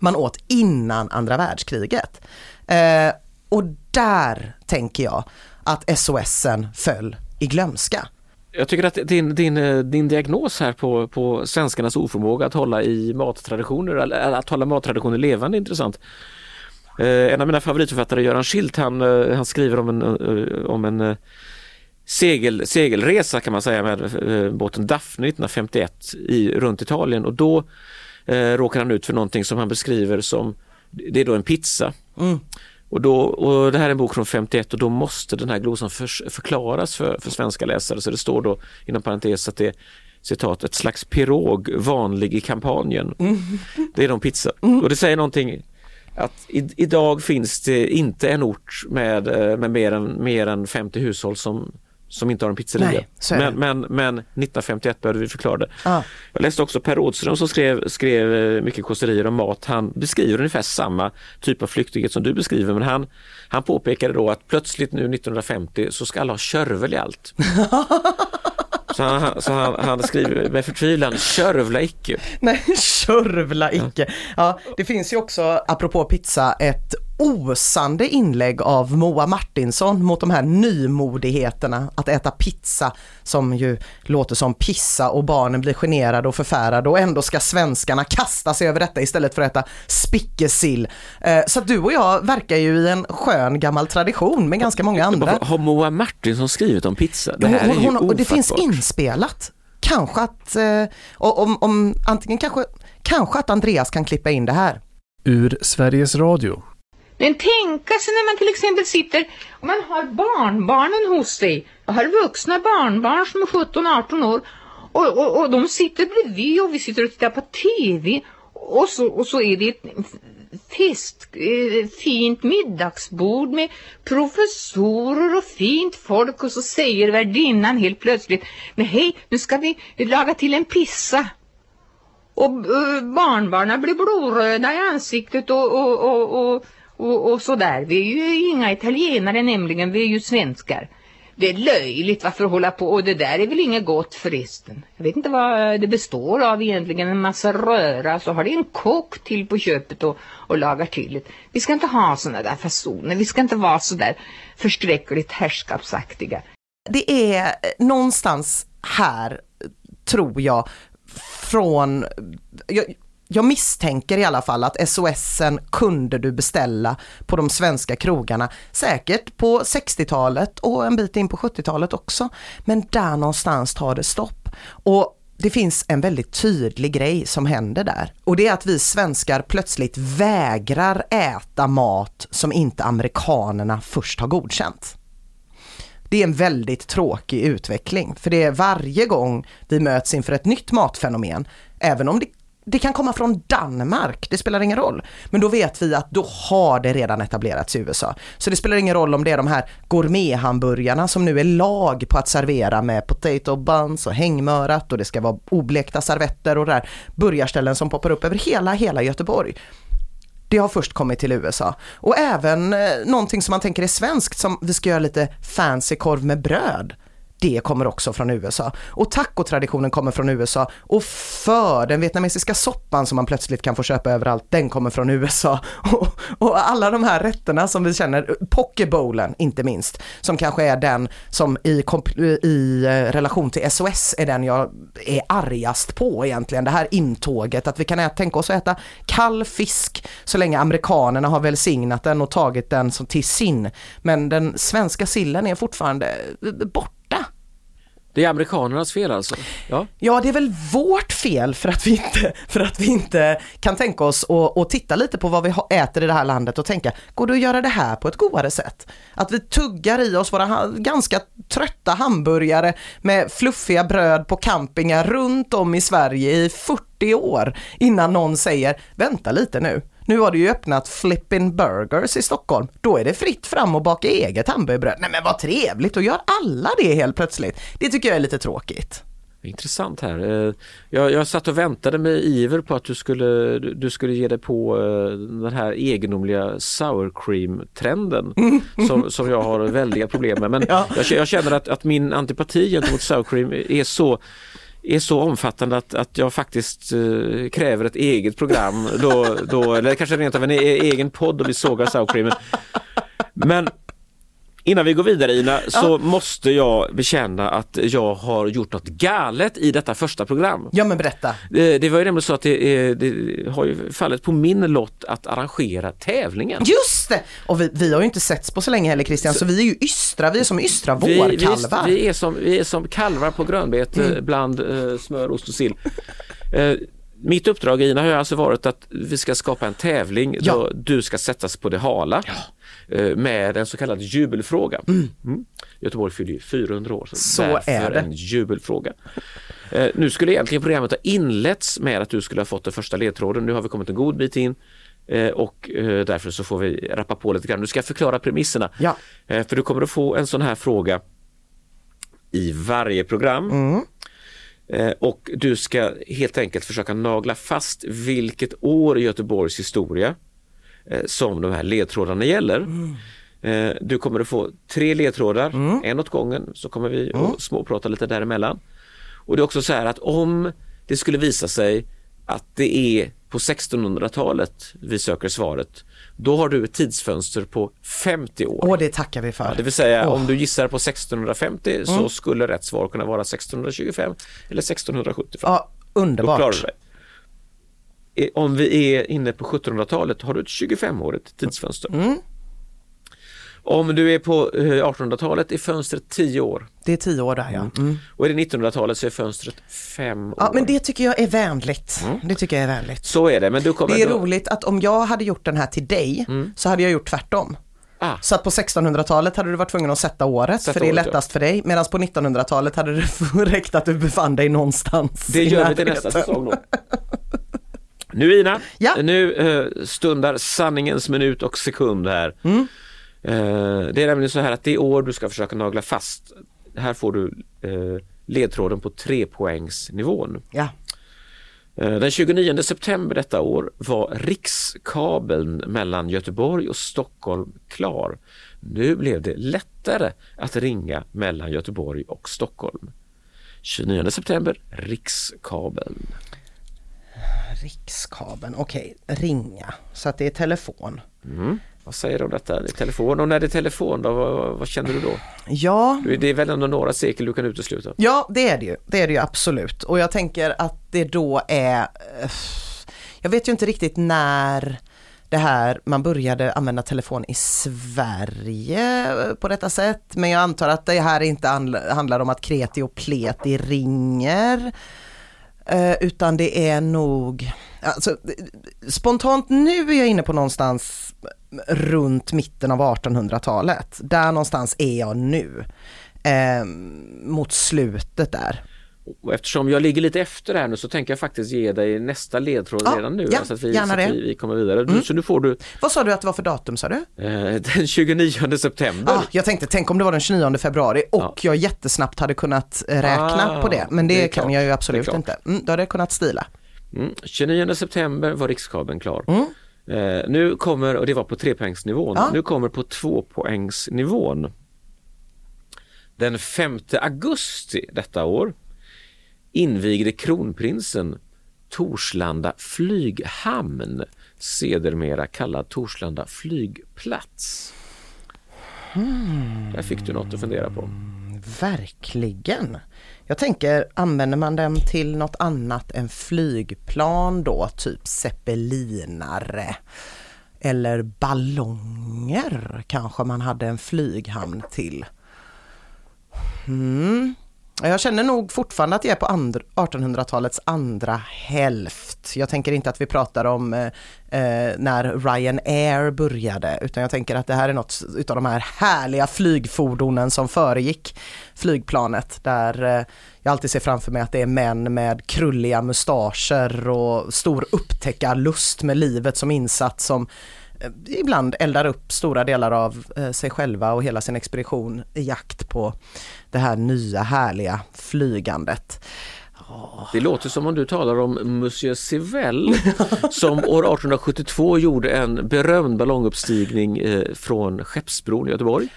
man åt innan andra världskriget. Eh, och där tänker jag att SOSen föll i glömska jag tycker att din, din, eh, din diagnos här på, på svenskarnas oförmåga att hålla i mattraditioner, eller att hålla mattraditioner levande är intressant. Eh, en av mina favoritförfattare, Göran Schilt, han, eh, han skriver om en, eh, om en segel, segelresa kan man säga med båten Daphne 1951 i, runt Italien och då eh, råkar han ut för någonting som han beskriver som, det är då en pizza. Mm. Och, då, och det här är en bok från 51 och då måste den här glosan för, förklaras för, för svenska läsare. Så det står då inom parentes att det är citat, ett slags pirog vanlig i kampanjen. Mm. Det är de pizza. Mm. Och det säger någonting att i, idag finns det inte en ort med, eh, med mer, än, mer än 50 hushåll som som inte har en pizzeria. Nej, men, men, men 1951 började vi förklara det. Ah. Jag läste också Per Rådström som skrev, skrev eh, mycket kåserier om mat. Han beskriver ungefär samma typ av flyktighet som du beskriver men han, han påpekade då att plötsligt nu 1950 så ska alla ha körvel i allt. Så han, så han, han skriver med förtvivlan, körvla icke. Nej, körvla icke. Ja, det finns ju också, apropå pizza, ett osande inlägg av Moa Martinsson mot de här nymodigheterna att äta pizza som ju låter som pissa och barnen blir generade och förfärade och ändå ska svenskarna kasta sig över detta istället för att äta spickesill. Eh, så du och jag verkar ju i en skön gammal tradition med ganska många andra. Har Moa Martinsson skrivit om pizza? Det här hon, är ju hon, och Det finns inspelat. Kanske att, eh, om, om, antingen kanske, kanske att Andreas kan klippa in det här. Ur Sveriges Radio men tänka sig när man till exempel sitter och man har barnbarnen hos sig. Jag har vuxna barnbarn som är 17-18 år och, och, och de sitter bredvid och vi sitter och tittar på tv och så, och så är det ett fest, eh, fint middagsbord med professorer och fint folk och så säger värdinnan helt plötsligt men hej, nu ska vi laga till en pissa och eh, barnbarnen blir blodröda i ansiktet och, och, och, och och, och sådär. Vi är ju inga italienare nämligen, vi är ju svenskar. Det är löjligt varför hålla på och det där är väl inget gott förresten. Jag vet inte vad det består av egentligen, en massa röra så har det en kock till på köpet och, och lagar till det. Vi ska inte ha sådana där fasoner, vi ska inte vara sådär förskräckligt härskapsaktiga. Det är någonstans här, tror jag, från, jag, jag misstänker i alla fall att SOSen kunde du beställa på de svenska krogarna. Säkert på 60-talet och en bit in på 70-talet också. Men där någonstans tar det stopp. Och det finns en väldigt tydlig grej som händer där och det är att vi svenskar plötsligt vägrar äta mat som inte amerikanerna först har godkänt. Det är en väldigt tråkig utveckling för det är varje gång vi möts inför ett nytt matfenomen, även om det det kan komma från Danmark, det spelar ingen roll. Men då vet vi att då har det redan etablerats i USA. Så det spelar ingen roll om det är de här gourmethamburgarna som nu är lag på att servera med potato buns och hängmörat och det ska vara oblekta servetter och det där burgarställen som poppar upp över hela, hela Göteborg. Det har först kommit till USA. Och även eh, någonting som man tänker är svenskt som vi ska göra lite fancy korv med bröd det kommer också från USA. Och tacotraditionen kommer från USA och för den vietnamesiska soppan som man plötsligt kan få köpa överallt, den kommer från USA. Och, och alla de här rätterna som vi känner, pokebowlen inte minst, som kanske är den som i, i eh, relation till SOS är den jag är argast på egentligen, det här intåget, att vi kan tänka oss att äta kall fisk så länge amerikanerna har välsignat den och tagit den som till sin. Men den svenska sillen är fortfarande eh, borta det är amerikanernas fel alltså? Ja. ja, det är väl vårt fel för att vi inte, för att vi inte kan tänka oss att titta lite på vad vi äter i det här landet och tänka, går det att göra det här på ett godare sätt? Att vi tuggar i oss våra ganska trötta hamburgare med fluffiga bröd på campingar runt om i Sverige i 40 år innan någon säger, vänta lite nu, nu har det ju öppnat Flippin Burgers i Stockholm. Då är det fritt fram och baka eget hamburgerbröd. Nej men vad trevligt, och gör alla det helt plötsligt. Det tycker jag är lite tråkigt. Intressant här. Eh, jag, jag satt och väntade med iver på att du skulle, du skulle ge dig på eh, den här egendomliga sour cream-trenden som, som jag har väldiga problem med. Men ja. jag, jag, känner att, att min antipati gentemot sour cream är så är så omfattande att, att jag faktiskt eh, kräver ett eget program, då, då, eller kanske rent av en e egen podd och vi sågar sourcreamen. Men Innan vi går vidare Ina så ja. måste jag bekänna att jag har gjort något galet i detta första program. Ja men berätta. Det, det var ju nämligen så att det, det, har ju fallit på min lott att arrangera tävlingen. Just det! Och vi, vi har ju inte setts på så länge heller Christian så, så vi är ju ystra, vi är som ystra vårkalvar. Vi, vi, är som, vi är som kalvar på grönbete mm. bland uh, smör, ost och sill. Uh, mitt uppdrag Ina har alltså varit att vi ska skapa en tävling ja. då du ska sättas på det hala. Ja. Eh, med en så kallad jubelfråga. Mm. Mm. Göteborg fyller ju 400 år, så, så är det. en jubelfråga. Eh, nu skulle egentligen programmet ha inletts med att du skulle ha fått den första ledtråden. Nu har vi kommit en god bit in eh, och därför så får vi rappa på lite grann. Du ska förklara premisserna. Ja. För du kommer att få en sån här fråga i varje program. Mm. Och du ska helt enkelt försöka nagla fast vilket år i Göteborgs historia som de här ledtrådarna gäller. Mm. Eh, du kommer att få tre ledtrådar, mm. en åt gången, så kommer vi mm. att småprata lite däremellan. Och det är också så här att om det skulle visa sig att det är på 1600-talet vi söker svaret, då har du ett tidsfönster på 50 år. Åh, det tackar vi för. Ja, det vill säga oh. om du gissar på 1650 mm. så skulle rätt svar kunna vara 1625 eller 1675. Ja, underbart om vi är inne på 1700-talet har du ett 25-årigt tidsfönster. Mm. Om du är på 1800-talet eh, är fönstret 10 år. Det är 10 år där ja. Mm. mm. Och är det 1900-talet så är fönstret 5 år. Ja men det tycker jag är vänligt. Mm. Det tycker jag är vänligt. Så är det. Men du kommer det är då... roligt att om jag hade gjort den här till dig mm. så hade jag gjort tvärtom. Ah. Så att på 1600-talet hade du varit tvungen att sätta året sätta för det är lättast ja. för dig. Medan på 1900-talet hade det räckt att du befann dig någonstans. Det gör vi till nästa säsong då. Nu Ina, ja. nu eh, stundar sanningens minut och sekund här. Mm. Eh, det är nämligen så här att det år du ska försöka nagla fast, här får du eh, ledtråden på trepoängsnivån. Ja. Eh, den 29 september detta år var rikskabeln mellan Göteborg och Stockholm klar. Nu blev det lättare att ringa mellan Göteborg och Stockholm. 29 september, rikskabeln. Rikskabeln, okej, okay. ringa. Så att det är telefon. Mm. Vad säger du om detta? Det är telefon och när det är telefon då, vad, vad känner du då? Ja, Det är väl ändå några sekel du kan utesluta? Ja, det är det ju. Det är det ju absolut. Och jag tänker att det då är, eh, jag vet ju inte riktigt när det här, man började använda telefon i Sverige på detta sätt. Men jag antar att det här inte handl- handlar om att kreti och pleti ringer. Eh, utan det är nog, alltså, spontant nu är jag inne på någonstans runt mitten av 1800-talet. Där någonstans är jag nu. Eh, mot slutet där. Och eftersom jag ligger lite efter här nu så tänker jag faktiskt ge dig nästa ledtråd Ja, redan nu. ja, så att vi, gärna så att. Mm. vi, vi kommer vidare. Du, så nu får du Vad sa du att det var för datum sa du? eh, den 29 september. Ah, jag tänkte, tänk om det var den 29 februari och Ja. jag jättesnabbt hade kunnat räkna Ah, på det. Men det, det kan klart. jag ju absolut inte. Mm, då hade jag kunnat stila. Mm. 29 september var rikskabeln klar. Mm. Eh, nu kommer, och det var på trepoängsnivån, Ja. nu kommer på tvåpoängsnivån. Den 5 augusti detta år invigde kronprinsen Torslanda flyghamn, sedermera kallad Torslanda flygplats. Där fick du något att fundera på. Verkligen. Jag tänker, använder man den till något annat än flygplan då, typ zeppelinare? Eller ballonger kanske man hade en flyghamn till. Mm. Jag känner nog fortfarande att jag är på 1800-talets andra hälft. Jag tänker inte att vi pratar om eh, eh, när Ryanair började, utan jag tänker att det här är något utav de här härliga flygfordonen som föregick flygplanet, där eh, jag alltid ser framför mig att det är män med krulliga mustascher och stor upptäckarlust med livet som insats som ibland eldar upp stora delar av eh, sig själva och hela sin expedition i jakt på det här nya härliga flygandet. Det låter som om du talar om Monsieur Sivell som år 1872 gjorde en berömd ballonguppstigning eh, från Skeppsbron i Göteborg.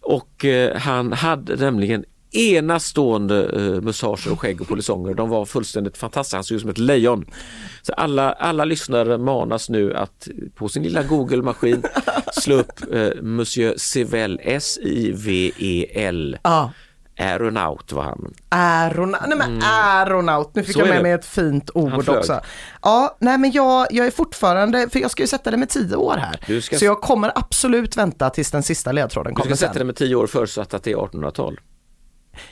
Och eh, han hade nämligen enastående eh, mustascher och skägg och polisonger. De var fullständigt fantastiska, han såg ut som ett lejon. Så alla, alla lyssnare manas nu att på sin lilla Google-maskin slå upp eh, Monsieur Sivell, S-I-V-E-L. Ja, Aeronaut var han. aeronaut, nej men aeronaut, nu fick Mm. Så jag med mig ett fint ord också. Ja, nej men jag, jag är fortfarande, för jag ska ju sätta det med tio år här. Du ska- Så jag kommer absolut vänta tills den sista ledtråden Du kommer ska sätta sen. det med tio år förutsatt att det är 1800-tal.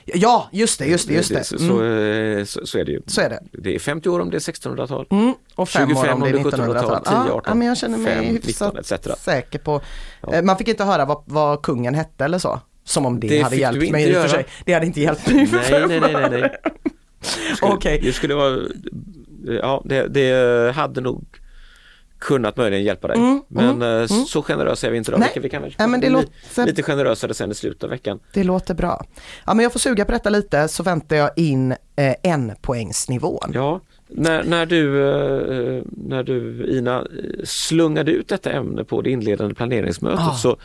Ja, just det, just det, just det. Så, Mm. så, så, så är det ju. Så är det. Det är 50 år om det är 1600-tal. Mm, och fem 25 år om det är 1700-tal, 1900-tal. 10, 18, ja, men jag känner mig 5, hyfsat 19 etc. säker på. Eh, Man fick inte höra vad, vad kungen hette eller så. Som om det, Det hade hjälpt mig i och för sig. Det hade inte hjälpt mig. Nej, nej, nej, nej, nej. Okej. Det skulle vara, ja det, det hade nog kunnat möjligen hjälpa dig. men eh, så generösa är vi inte. Mm, Nej. Vi kan, vi kan väl Ja, men det låter- lite generösare sen i slutet av veckan. Det låter bra. Ja, men jag får suga på detta lite så väntar jag in eh, en poängsnivån. Ja, när, när, du, eh, när du Ina slungade ut detta ämne på det inledande planeringsmötet Ah. så,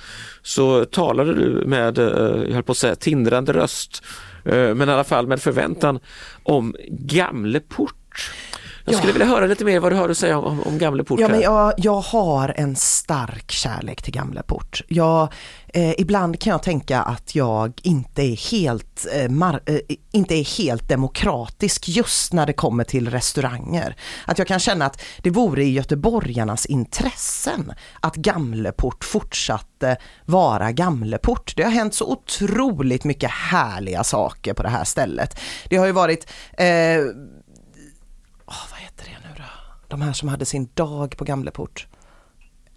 så talade du med, eh, jag höll på att säga tindrande röst, eh, men i alla fall med förväntan om Gamleport. Jag skulle Ja. vilja höra lite mer vad du har att säga om, om Gamleport. Ja, men jag, jag har en stark kärlek till Gamleport. Jag, eh, ibland kan jag tänka att jag inte är helt, eh, mar- eh, inte är helt demokratisk just när det kommer till restauranger. Att jag kan känna att det vore i göteborgarnas intressen att Gamleport fortsatte vara Gamleport. Det har hänt så otroligt mycket härliga saker på det här stället. Det har ju varit eh, Åh, vad heter det nu då? De här som hade sin dag på Gamleport.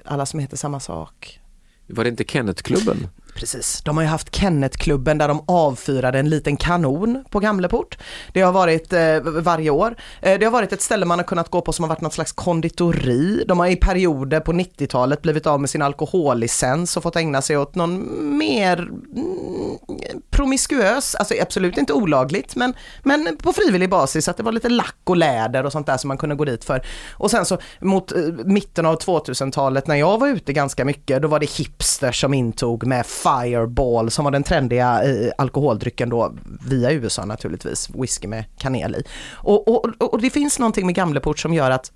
Alla som heter samma sak. Var det inte Kennetklubben? Precis, de har ju haft Kennetklubben där de avfyrade en liten kanon på Gamleport. Det har varit eh, varje år. Eh, det har varit ett ställe man har kunnat gå på som har varit något slags konditori. De har i perioder på 90-talet blivit av med sin alkohollicens och fått ägna sig åt någon mer mm, promiskuös, alltså absolut inte olagligt, men, men på frivillig basis att det var lite lack och läder och sånt där som man kunde gå dit för. Och sen så mot eh, mitten av 2000-talet när jag var ute ganska mycket, då var det hipsters som intog med Fireball som var den trendiga eh, alkoholdrycken då via USA naturligtvis, whisky med kanel i. Och, och, och det finns någonting med Gamleport som gör att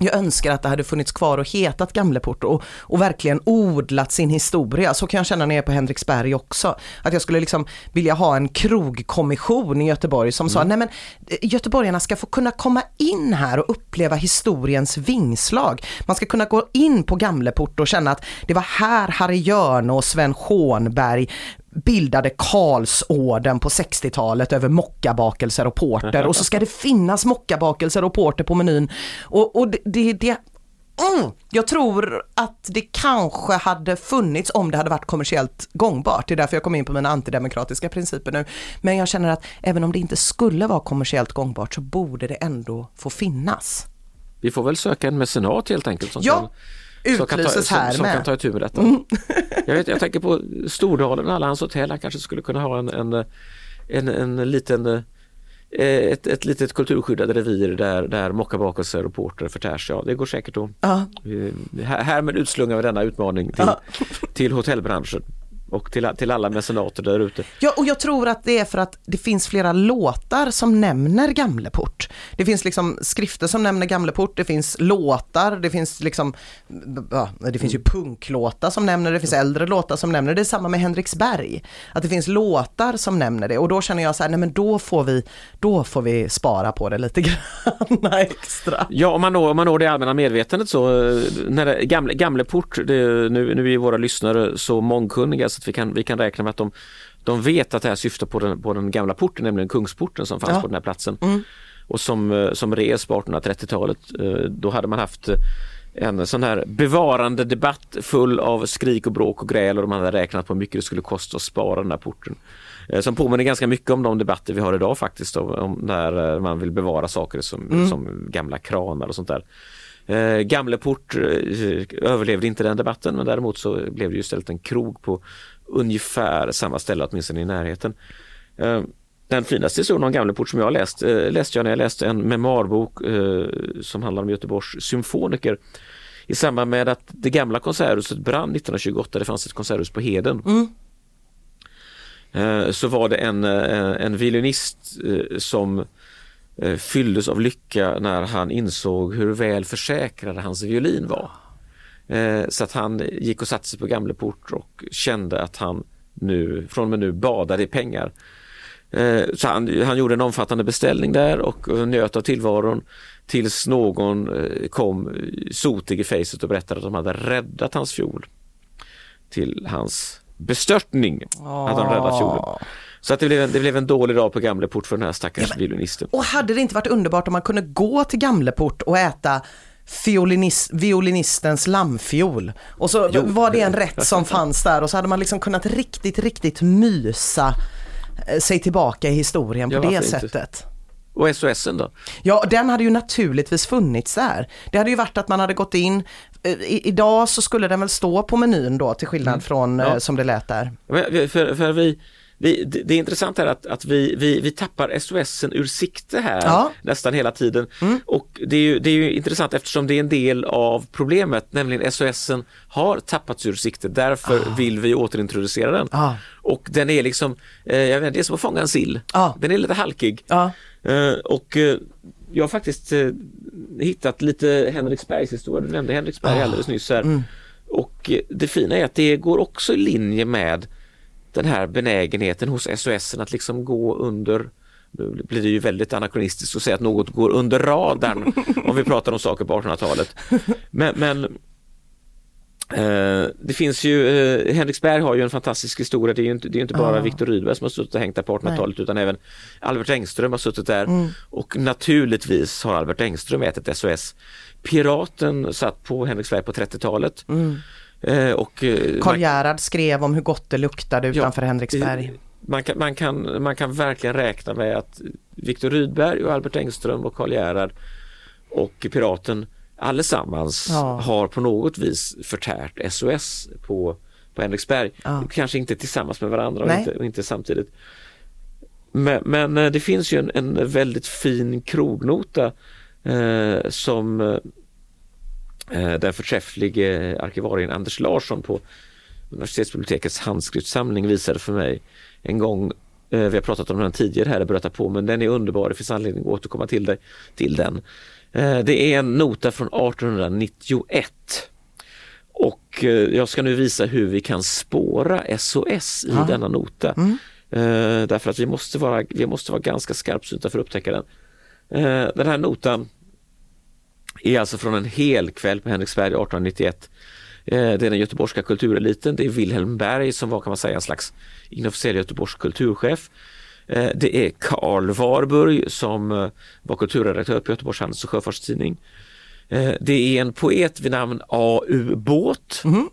jag önskar att det hade funnits kvar och hetat Gamleport och, och verkligen odlat sin historia. Så kan jag känna när jag är på Henriksberg också. Att jag skulle liksom vilja ha en krogkommission i Göteborg som sa, nej men eh, göteborgarna ska få kunna komma in här och uppleva historiens vingslag. Man ska kunna gå in på Gamleport och känna att det var här Harry Hjörne och Sven Schonberg bildade Karlsorden på 60-talet över mockabakelser och porter och så ska det finnas mockabakelser och porter på menyn. Och, och det, det, det Mm. Jag tror att det kanske hade funnits om det hade varit kommersiellt gångbart. Det är därför jag kom in på mina antidemokratiska principer nu. Men jag känner att även om det inte skulle vara kommersiellt gångbart så borde det ändå få finnas. Vi får väl söka en mecenat helt enkelt. Som Ja, som utlyses här som, som med. kan ta itu med detta. Mm. Jag, vet, jag tänker på Stordalen, alla hans hotell, han kanske skulle kunna ha en, en, en, en liten eh, ett, ett litet kulturskyddat revir där, där mockabakelser och porter förtärs. Ja, det går säkert att... Ja. Eh, Här, härmed utslungar vi denna utmaning till, Ja. till hotellbranschen och till, till alla mecenater där ute. Ja, och jag tror att det är för att det finns flera låtar som nämner Gamleport. Det finns liksom skrifter som nämner Gamleport, det finns låtar, det finns liksom, ja, det finns ju punklåtar som nämner det, det finns äldre låtar som nämner det. Det är samma med Henriksberg. Att det finns låtar som nämner det och då känner jag så här, nej men då får vi, då får vi spara på det lite grann extra. Ja, om man når, om man når det allmänna medvetandet så, eh, när det, gamle, Gamleport, det, nu, nu är våra lyssnare så mångkunniga så vi kan, vi kan räkna med att de, de vet att det här syftar på den, på den gamla porten, nämligen Kungsporten som fanns Ja. på den här platsen. Mm. Och som, eh, som res på 1830-talet. Eh, Då hade man haft eh, en sån här bevarande debatt full av skrik och bråk och gräl och de hade räknat på hur mycket det skulle kosta att spara den här porten. Som påminner ganska mycket om de debatter vi har idag faktiskt om, när man vill bevara saker som, Mm. som gamla kranar och sånt där. Eh, Gamleport eh, överlevde inte den debatten men däremot så blev det ju istället en krog på ungefär samma ställe, åtminstone i närheten. Eh, den finaste historien om Gamleport som jag läst eh, läste jag när jag läste en memoarbok som handlar om Göteborgs symfoniker i samband med att det gamla konserthuset brann 1928, det fanns ett konserthus på Heden. Mm. Så var det en, en violinist som fylldes av lycka när han insåg hur väl försäkrad hans violin var. Eh, Så att han gick och satte sig på Gamleport och kände att han nu, från och med nu badade i pengar. Eh, Så han, han gjorde en omfattande beställning där och eh, njöt av tillvaron tills någon eh, kom eh, sotig i facet och berättade att de hade räddat hans fiol. Till hans bestörtning hade de räddat fiolen. Så att det, blev en, det blev en dålig dag på Gamleport för den här stackars violinisten. Och hade det inte varit underbart om man kunde gå till Gamleport och äta fiolinist, violinistens lammfiol. Och så Jo. var det en rätt som fanns där och så hade man liksom kunnat riktigt, riktigt mysa eh, sig tillbaka i historien Ja, på det varför inte? sättet. Och SOSen då? Ja, den hade ju naturligtvis funnits där. Det hade ju varit att man hade gått in, eh, i, idag så skulle den väl stå på menyn då till skillnad från eh, Ja. som det lät där. För, för vi, vi, det det är intressant här att, att vi, vi, vi tappar SOSen ur sikte här Ja. Mm. nästan hela tiden. Och det är, ju, det är ju intressant eftersom det är en del av problemet, nämligen SOSen har tappats ur sikte. Därför vill vi återintroducera den. Ah. Och den är liksom, eh, jag vet, det är som att fånga en sill. Ah. Den är lite halkig. Ja. Eh, och eh, jag har faktiskt eh, hittat lite Henriksbergs historia. Du nämnde Henriksberg alldeles nyss här. Och eh, det fina är att det går också i linje med den här benägenheten hos SOS att liksom gå under nu blir det ju väldigt anakronistiskt att säga att något går under radarn om vi pratar om saker på 1800-talet. Men, men Eh, det finns ju, eh, Henriksberg har ju en fantastisk historia. Det är ju inte, det är inte bara Ja. Viktor Rydberg som har suttit och hängt där på 1800-talet utan även Albert Engström har suttit där Mm. och naturligtvis har Albert Engström ätit SOS. Piraten satt på Henriksberg på 30-talet. Eh, och, eh, Mm. Karl man- Gerhard skrev om hur gott det luktade utanför Henriksberg. man kan, man, kan, man kan verkligen räkna med att Viktor Rydberg och Albert Engström och Karl Gerhard och Piraten allesammans Ja. har på något vis förtärt SOS på, på Henriksberg. Ja. Kanske inte tillsammans med varandra och inte, och inte samtidigt. Men, men eh, det finns ju en, en väldigt fin krognota eh, som eh, den förträfflige arkivarien Anders Larsson på universitetsbibliotekets handskriftssamling visade för mig en gång. Eh, vi har pratat om den tidigare här i Berätta på men den är underbar, det finns anledning att återkomma till, det, till den. Eh, Det är en nota från 1891 och eh, jag ska nu visa hur vi kan spåra SOS i denna nota. Eh, Därför att vi måste, vara, vi måste vara ganska skarpsynta för att upptäcka den. Eh, Den här notan är alltså från en hel kväll på Henriksberg 1891. Eh, det är den göteborgska kultureliten. Det är Wilhelm Berg som var kan man säga en slags inofficiell göteborgsk kulturchef. Eh, det är Karl Warburg som eh, var kulturredaktör på Göteborgs Handels och Sjöfartstidning. Det är en poet vid namn A.U. Båt mhm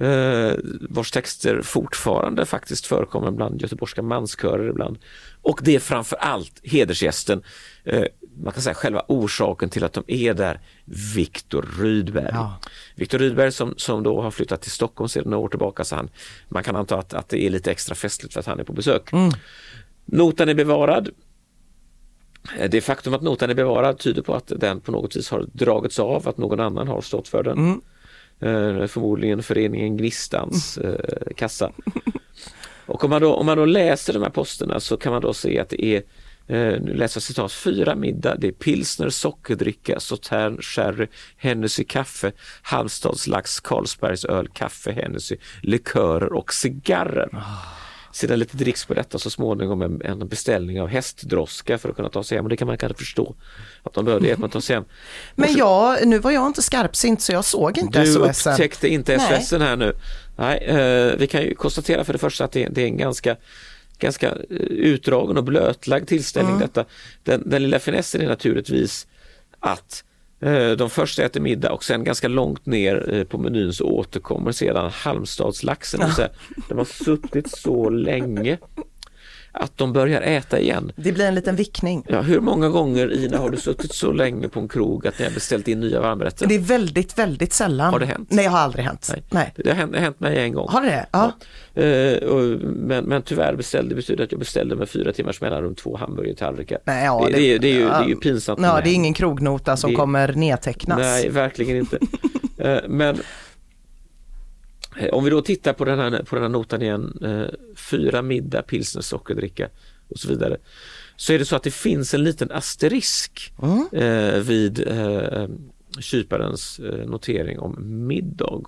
eh, vars texter fortfarande faktiskt förekommer bland göteborgska manskörer ibland. Och det är framför allt hedersgästen, eh, man kan säga själva orsaken till att de är där, Viktor Rydberg. Viktor Rydberg som, som då har flyttat till Stockholm sedan några år tillbaka, så han, man kan anta att, att det är lite extra festligt för att han är på besök. Notan är bevarad. Eh, Det faktum att notan är bevarad tyder på att den på något vis har dragits av, att någon annan har stått för den. Eh, förmodligen föreningen Gnistans eh, kassa. Och om man, då, om man då läser de här posterna så kan man då se att det är eh, nu läser jag citat, fyra middag, det är pilsner, sockerdricka, sautern, sherry, Hennessy kaffe, Halmstads lax, Carlsbergs öl, kaffe, Hennessy, likörer och cigarrer. Sedan lite dricks på detta så småningom en, en beställning av hästdroska för att kunna ta sig hem och det kan man kanske förstå att de behövde hjälp att ta sig hem. Men jag, nu var jag inte skarpsint så jag såg inte Du SOS. -en. upptäckte inte. SOS här nu. Nej, eh, vi kan ju konstatera för det första att det, det är en ganska ganska eh, utdragen och blötlagd tillställning Mm. detta. Den, den lilla finessen är naturligtvis att de först äter middag och sen ganska långt ner eh, på menyn så återkommer sedan Halmstadslaxen. Det vill säga, de har suttit så länge att de börjar äta igen. Det blir en liten vickning. Ja, hur många gånger Ina har du suttit så länge på en krog att ni har beställt in nya varmrätter? Det är väldigt, väldigt sällan. Har det hänt? Nej, det har aldrig hänt. Nej. Nej. Det har hänt, det har hänt mig en gång. Har det det? Ja. Eh, men, men tyvärr beställde, betyder att jag beställde med fyra timmars mellanrum två hamburgertallrikar. Nej, ja, det, det, är- det, är ju, det är ju pinsamt. Ja, det är ingen krognota som kommer nedtecknas. Nej, verkligen inte. Eh, men om vi då tittar på den här, på den här notan igen, eh, fyra middag, pilsner, sockerdricka och så vidare. Så är det så att det finns en liten asterisk eh, vid eh, kyparens eh, notering om middag.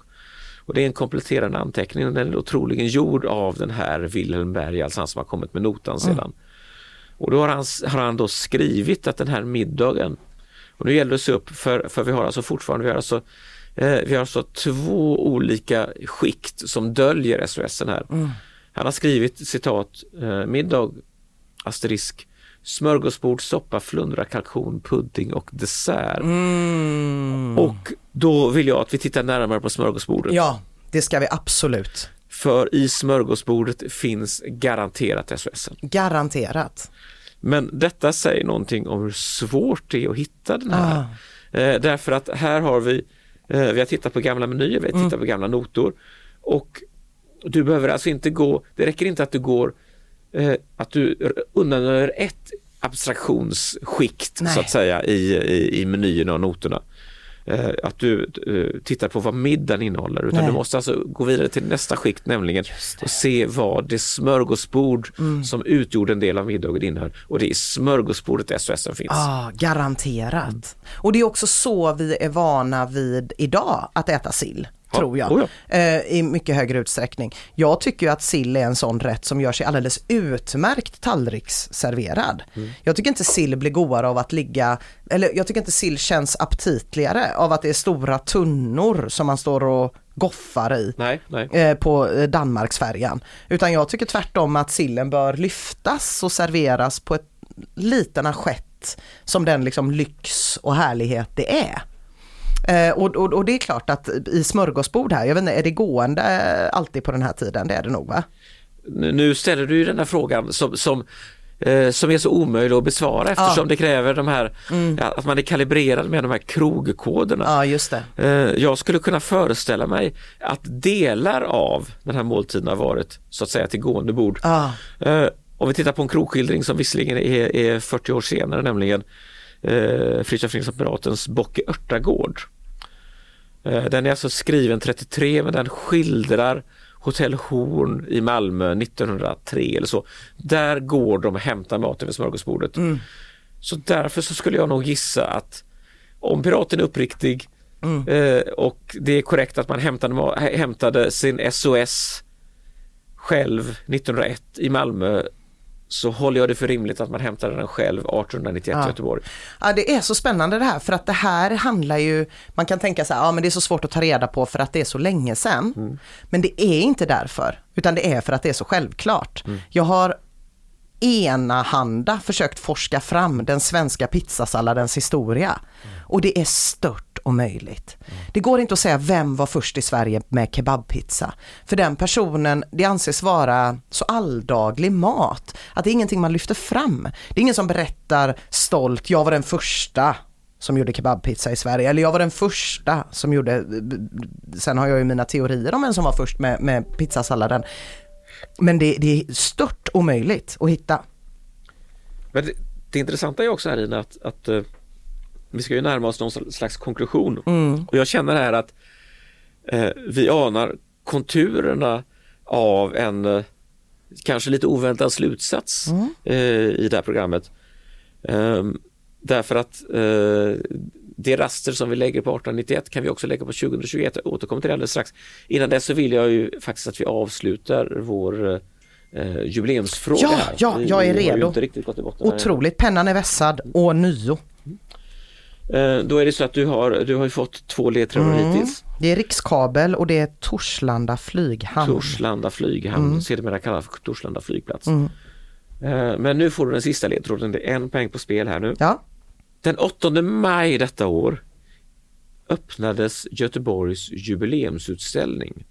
Och det är en kompletterande anteckning och den är troligen gjord av den här Wilhelm Berg, alltså han som har kommit med notan sedan. Och då har han, har han då skrivit att den här middagen, och nu gäller det att se upp för, för vi har alltså fortfarande, vi har alltså, eh, vi har alltså två olika skikt som döljer SOS här. Han har skrivit citat, eh, middag, asterisk, smörgåsbord, soppa, flundra, kalkon, pudding och dessert. Och då vill jag att vi tittar närmare på smörgåsbordet. Ja, det ska vi absolut. För i smörgåsbordet finns garanterat SOS. Garanterat. Men detta säger någonting om hur svårt det är att hitta den här. Eh, därför att här har vi, eh, vi har tittat på gamla menyer, vi har tittat på gamla notor och du behöver alltså inte gå, det räcker inte att du går, eh, att du undanröjer ett abstraktionsskikt Nej. så att säga i, i, i menyerna och noterna. Eh, att du eh, tittar på vad middagen innehåller utan Nej. du måste alltså gå vidare till nästa skikt nämligen och se vad det smörgåsbord Mm. som utgjorde en del av middagen innehöll och det är smörgåsbordet SOS finns. Ah, garanterat. Och det är också så vi är vana vid idag att äta sill. Ja, Tror jag. oh eh, I mycket högre utsträckning. Jag tycker ju att sill är en sån rätt som gör sig alldeles utmärkt tallriksserverad. Mm. Jag tycker inte sill blir godare av att ligga, eller jag tycker inte sill känns aptitligare av att det är stora tunnor som man står och goffar i. Nej, nej. eh, på eh, Danmarksfärjan. Utan jag tycker tvärtom att sillen bör lyftas och serveras på ett liten assiett som den liksom lyx och härlighet det är. Eh, och, och, och det är klart att i smörgåsbord här, jag vet inte, är det gående alltid på den här tiden? Det är det nog va? Nu ställer du ju den här frågan som, som, eh, som är så omöjlig att besvara eftersom det kräver de här, ja, att man är kalibrerad med de här krogkoderna. Ja just det. Eh, Jag skulle kunna föreställa mig att delar av den här måltiden har varit så att säga till gående bord. Ja. Om vi tittar på en krogskildring som visserligen är, är 40 år senare, nämligen eh, Fritiof Nilsson Piratens Bock i Örtagård. Eh, Den är alltså skriven 33 men den skildrar Hotell Horn i Malmö 1903 eller så. Där går de och hämtar maten vid smörgåsbordet. Så därför så skulle jag nog gissa att om piraten är uppriktig eh, och det är korrekt att man hämtade, hämtade sin SOS själv 1901 i Malmö så håller jag det för rimligt att man hämtade den själv 1891 i Ja. Göteborg. Ja, det är så spännande det här för att det här handlar ju, man kan tänka så här, ja men det är så svårt att ta reda på för att det är så länge sedan. Men det är inte därför, utan det är för att det är så självklart. Jag har enahanda försökt forska fram den svenska pizzasalladens historia. Och det är stört omöjligt. Det går inte att säga vem var först i Sverige med kebabpizza. För den personen, det anses vara så alldaglig mat att det är ingenting man lyfter fram. Det är ingen som berättar stolt, jag var den första som gjorde kebabpizza i Sverige. Eller jag var den första som gjorde, sen har jag ju mina teorier om vem som var först med, med pizzasalladen. Men det, det är stört omöjligt att hitta. Men det, det intressanta är också här Ina att, att eh, vi ska ju närma oss någon slags konklusion. Och jag känner här att eh, vi anar konturerna av en eh, kanske lite oväntad slutsats eh, i det här programmet. Ehm, därför att det raster som vi lägger på 1891 kan vi också lägga på 2021. Jag återkommer till det alldeles strax. Innan dess så vill jag ju faktiskt att vi avslutar vår eh, jubileumsfråga Ja, här. ja, jag är redo. Otroligt, pennan är vässad och nio. Eh, Då är det så att du har, du har ju fått två ledtrådar Mm. hittills. Det är Rikskabel och det är Torslanda flyghamn. Torslanda flyghamn, Mm. sedermera kallad för Torslanda flygplats. Eh, Men nu får du den sista ledtråden, det är en poäng på spel här nu. Ja, Den 8 maj detta år öppnades Göteborgs jubileumsutställning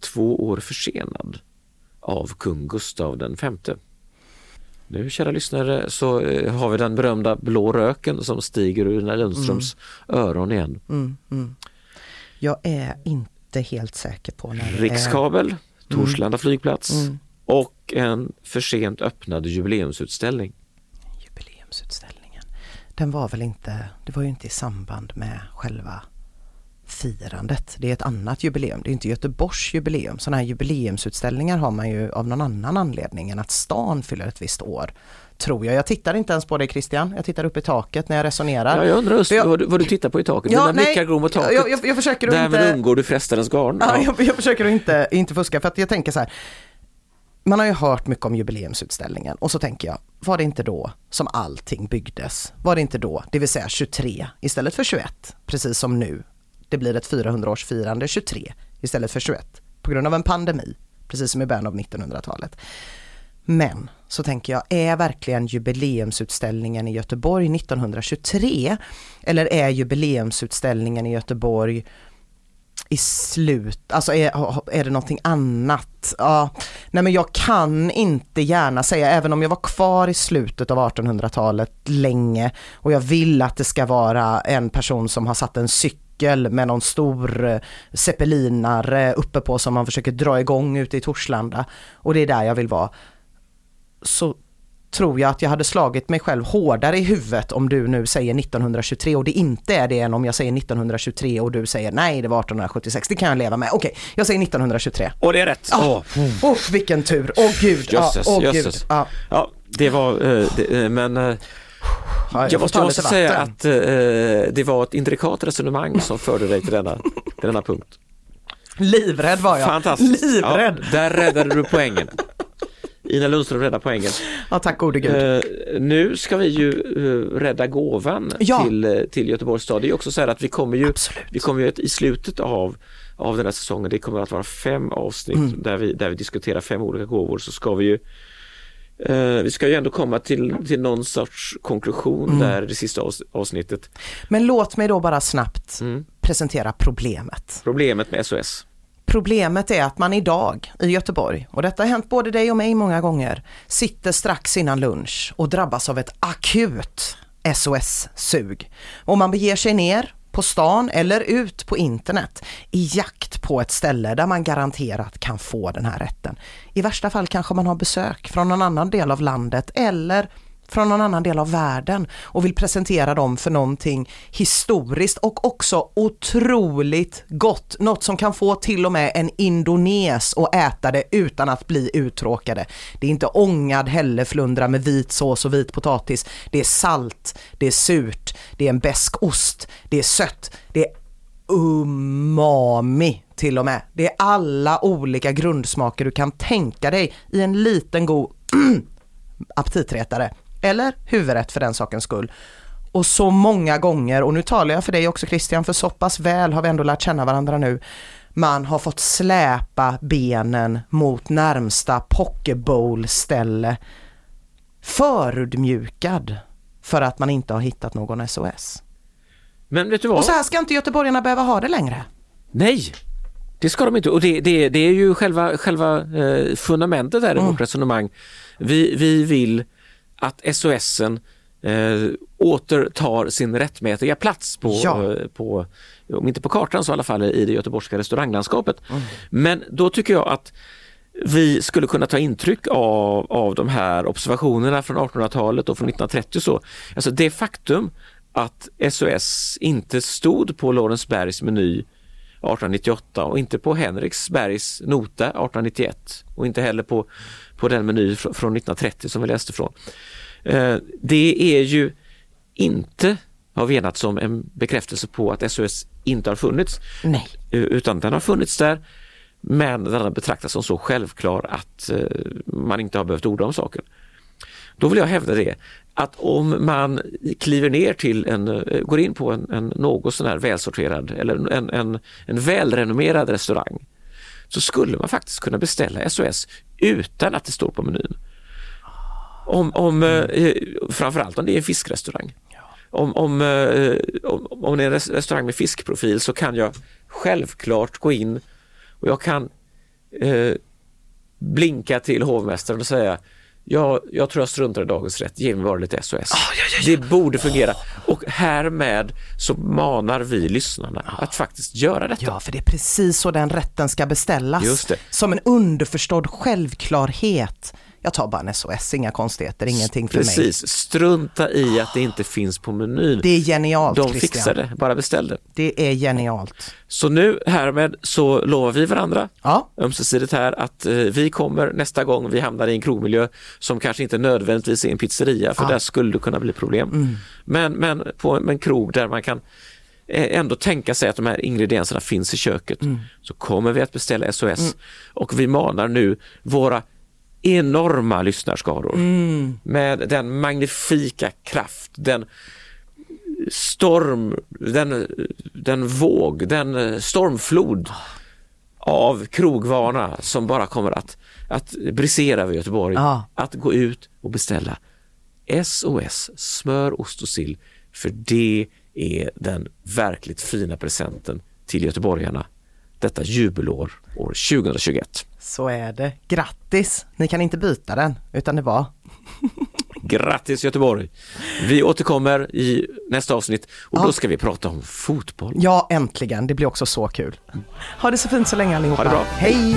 två år försenad av kung Gustav den femte. Nu kära lyssnare så eh, har vi den berömda blå röken som stiger ur Nina Lundströms Mm. öron igen. jag är inte helt säker på när det är. Rikskabel, Torslanda flygplats och en för sent öppnad jubileumsutställning. Jubileumsutställningen. Den var väl inte, det var ju inte i samband med själva firandet. Det är ett annat jubileum, det är inte Göteborgs jubileum. Sådana här jubileumsutställningar har man ju av någon annan anledning än att stan fyller ett visst år. Tror jag. Jag tittar inte ens på dig Christian, jag tittar upp i taket när jag resonerar. Ja, jag undrar just jag- vad, du, vad du tittar på i taket. Ja, Dina nej, blickar går mot taket. jag- jag- jag försöker Därmed inte- undgår du frestarens garn. Ja, Ja. jag, försöker inte, inte fuska för att jag tänker så här. Man har ju hört mycket om jubileumsutställningen och så tänker jag, var det inte då som allting byggdes? Var det inte då, det vill säga 23 istället för 21, precis som nu. Det blir ett 400-årsfirande 23 istället för 21 på grund av en pandemi, precis som i början av 1900-talet. Men så tänker jag, är verkligen jubileumsutställningen i Göteborg 1923? Eller är jubileumsutställningen i Göteborg i slut, alltså är, är det någonting annat? Ja, nej men jag kan inte gärna säga, även om jag var kvar i slutet av 1800-talet länge och jag vill att det ska vara en person som har satt en cykel med någon stor eh, zeppelinare uppe på som man försöker dra igång ute i Torslanda och det är där jag vill vara. Så tror jag att jag hade slagit mig själv hårdare i huvudet om du nu säger 1923 och det inte är det än om jag säger 1923 och du säger nej det var 1876. Det kan jag leva med. Okej, jag säger 1923. Och det är rätt. Ja. Åh, Oh, vilken tur, åh gud. Ja, åh gud. Ja. Ja, det var, eh, det, eh, men eh, Ja, jag måste också lite säga att eh, det var ett intrikat resonemang som förde dig till denna, till denna punkt. Livrädd var jag. Fantastiskt. Livrädd. Ja, där räddade du poängen. Ina Lundström räddade poängen. Ja, tack gode gud. Eh, nu ska vi ju eh, rädda gåvan Ja. till, eh, till Göteborgs stad. Det är också så här att vi kommer ju, Absolut. vi kommer ju i slutet av, av den här säsongen, det kommer att vara fem avsnitt Mm. där, vi, där vi diskuterar fem olika gåvor, så ska vi ju vi ska ju ändå komma till, till någon sorts konklusion Mm. där det sista avs- avsnittet. Men låt mig då bara snabbt Mm. presentera problemet. Problemet med SOS. Problemet är att man idag i Göteborg, och detta har hänt både dig och mig många gånger, sitter strax innan lunch och drabbas av ett akut SOS-sug. Och man beger sig ner på stan eller ut på internet i jakt på ett ställe där man garanterat kan få den här rätten. I värsta fall kanske man har besök från någon annan del av landet eller från någon annan del av världen och vill presentera dem för någonting historiskt och också otroligt gott. Något som kan få till och med en indones att äta det utan att bli uttråkade. Det är inte ångad hälleflundra med vit sås och vit potatis. Det är salt, det är surt, det är en besk ost, det är sött, det är umami till och med. Det är alla olika grundsmaker du kan tänka dig i en liten god aptitretare. Eller huvudrätt för den sakens skull. Och så många gånger, och nu talar jag för dig också Christian, för så pass väl har vi ändå lärt känna varandra nu. Man har fått släpa benen mot närmsta pokebowl-ställe. Förödmjukad för att man inte har hittat någon SOS. Men vet du vad? Och så här ska inte göteborgarna behöva ha det längre. Nej, det ska de inte. Och det, det, det är ju själva, själva eh, fundamentet här i Mm. vårt resonemang. Vi, vi vill att SOSen eh, återtar sin rättmätiga plats på, Ja. eh, på, om inte på kartan så i alla fall i det göteborgska restauranglandskapet. Mm. Men då tycker jag att vi skulle kunna ta intryck av, av de här observationerna från 1800-talet och från 1930 och så. Alltså det faktum att SOS inte stod på Lorensbergs meny 1898 och inte på Henriksbergs nota 1891 och inte heller på, på den meny fr- från 1930 som vi läste från. Eh, det är ju inte, har enats om, en bekräftelse på att SOS inte har funnits. Nej. Utan den har funnits där men den har betraktats som så självklar att eh, man inte har behövt orda om saken. Då vill jag hävda det att om man kliver ner till en, eh, går in på en, en något sån här välsorterad eller en, en, en välrenommerad restaurang så skulle man faktiskt kunna beställa SOS utan att det står på menyn. Om, om, eh, framförallt om det är en fiskrestaurang. Om, om, eh, om, om det är en res- restaurang med fiskprofil så kan jag självklart gå in och jag kan eh, blinka till hovmästaren och säga Ja, jag tror jag struntar i dagens rätt, ge mig bara lite SOS. Det borde fungera och härmed så manar vi lyssnarna att faktiskt göra detta. Ja, för det är precis så den rätten ska beställas. Som en underförstådd självklarhet. Jag tar bara en SOS, inga konstigheter, ingenting för mig. Precis, strunta i att det inte finns på menyn. Det är genialt De Christian. fixar det, bara beställ det. Det är genialt. Så nu härmed så lovar vi varandra Ja. ömsesidigt här att eh, vi kommer nästa gång vi hamnar i en krogmiljö som kanske inte nödvändigtvis är en pizzeria för där skulle det kunna bli problem. Mm. Men, men på en, en krog där man kan eh, ändå tänka sig att de här ingredienserna finns i köket Mm. så kommer vi att beställa SOS och vi manar nu våra enorma lyssnarskaror Mm. med den magnifika kraft, den storm, den, den våg, den stormflod av krogvana som bara kommer att, att brisera över Göteborg. Ja. Att gå ut och beställa SOS, smör, ost och sill. För det är den verkligt fina presenten till göteborgarna detta jubelår år 2021. Så är det. Grattis! Ni kan inte byta den, utan det var. Grattis Göteborg! Vi återkommer i nästa avsnitt och Ja. då ska vi prata om fotboll. Ja, äntligen. Det blir också så kul. Ha det så fint så länge allihopa. Ha det bra. Hej!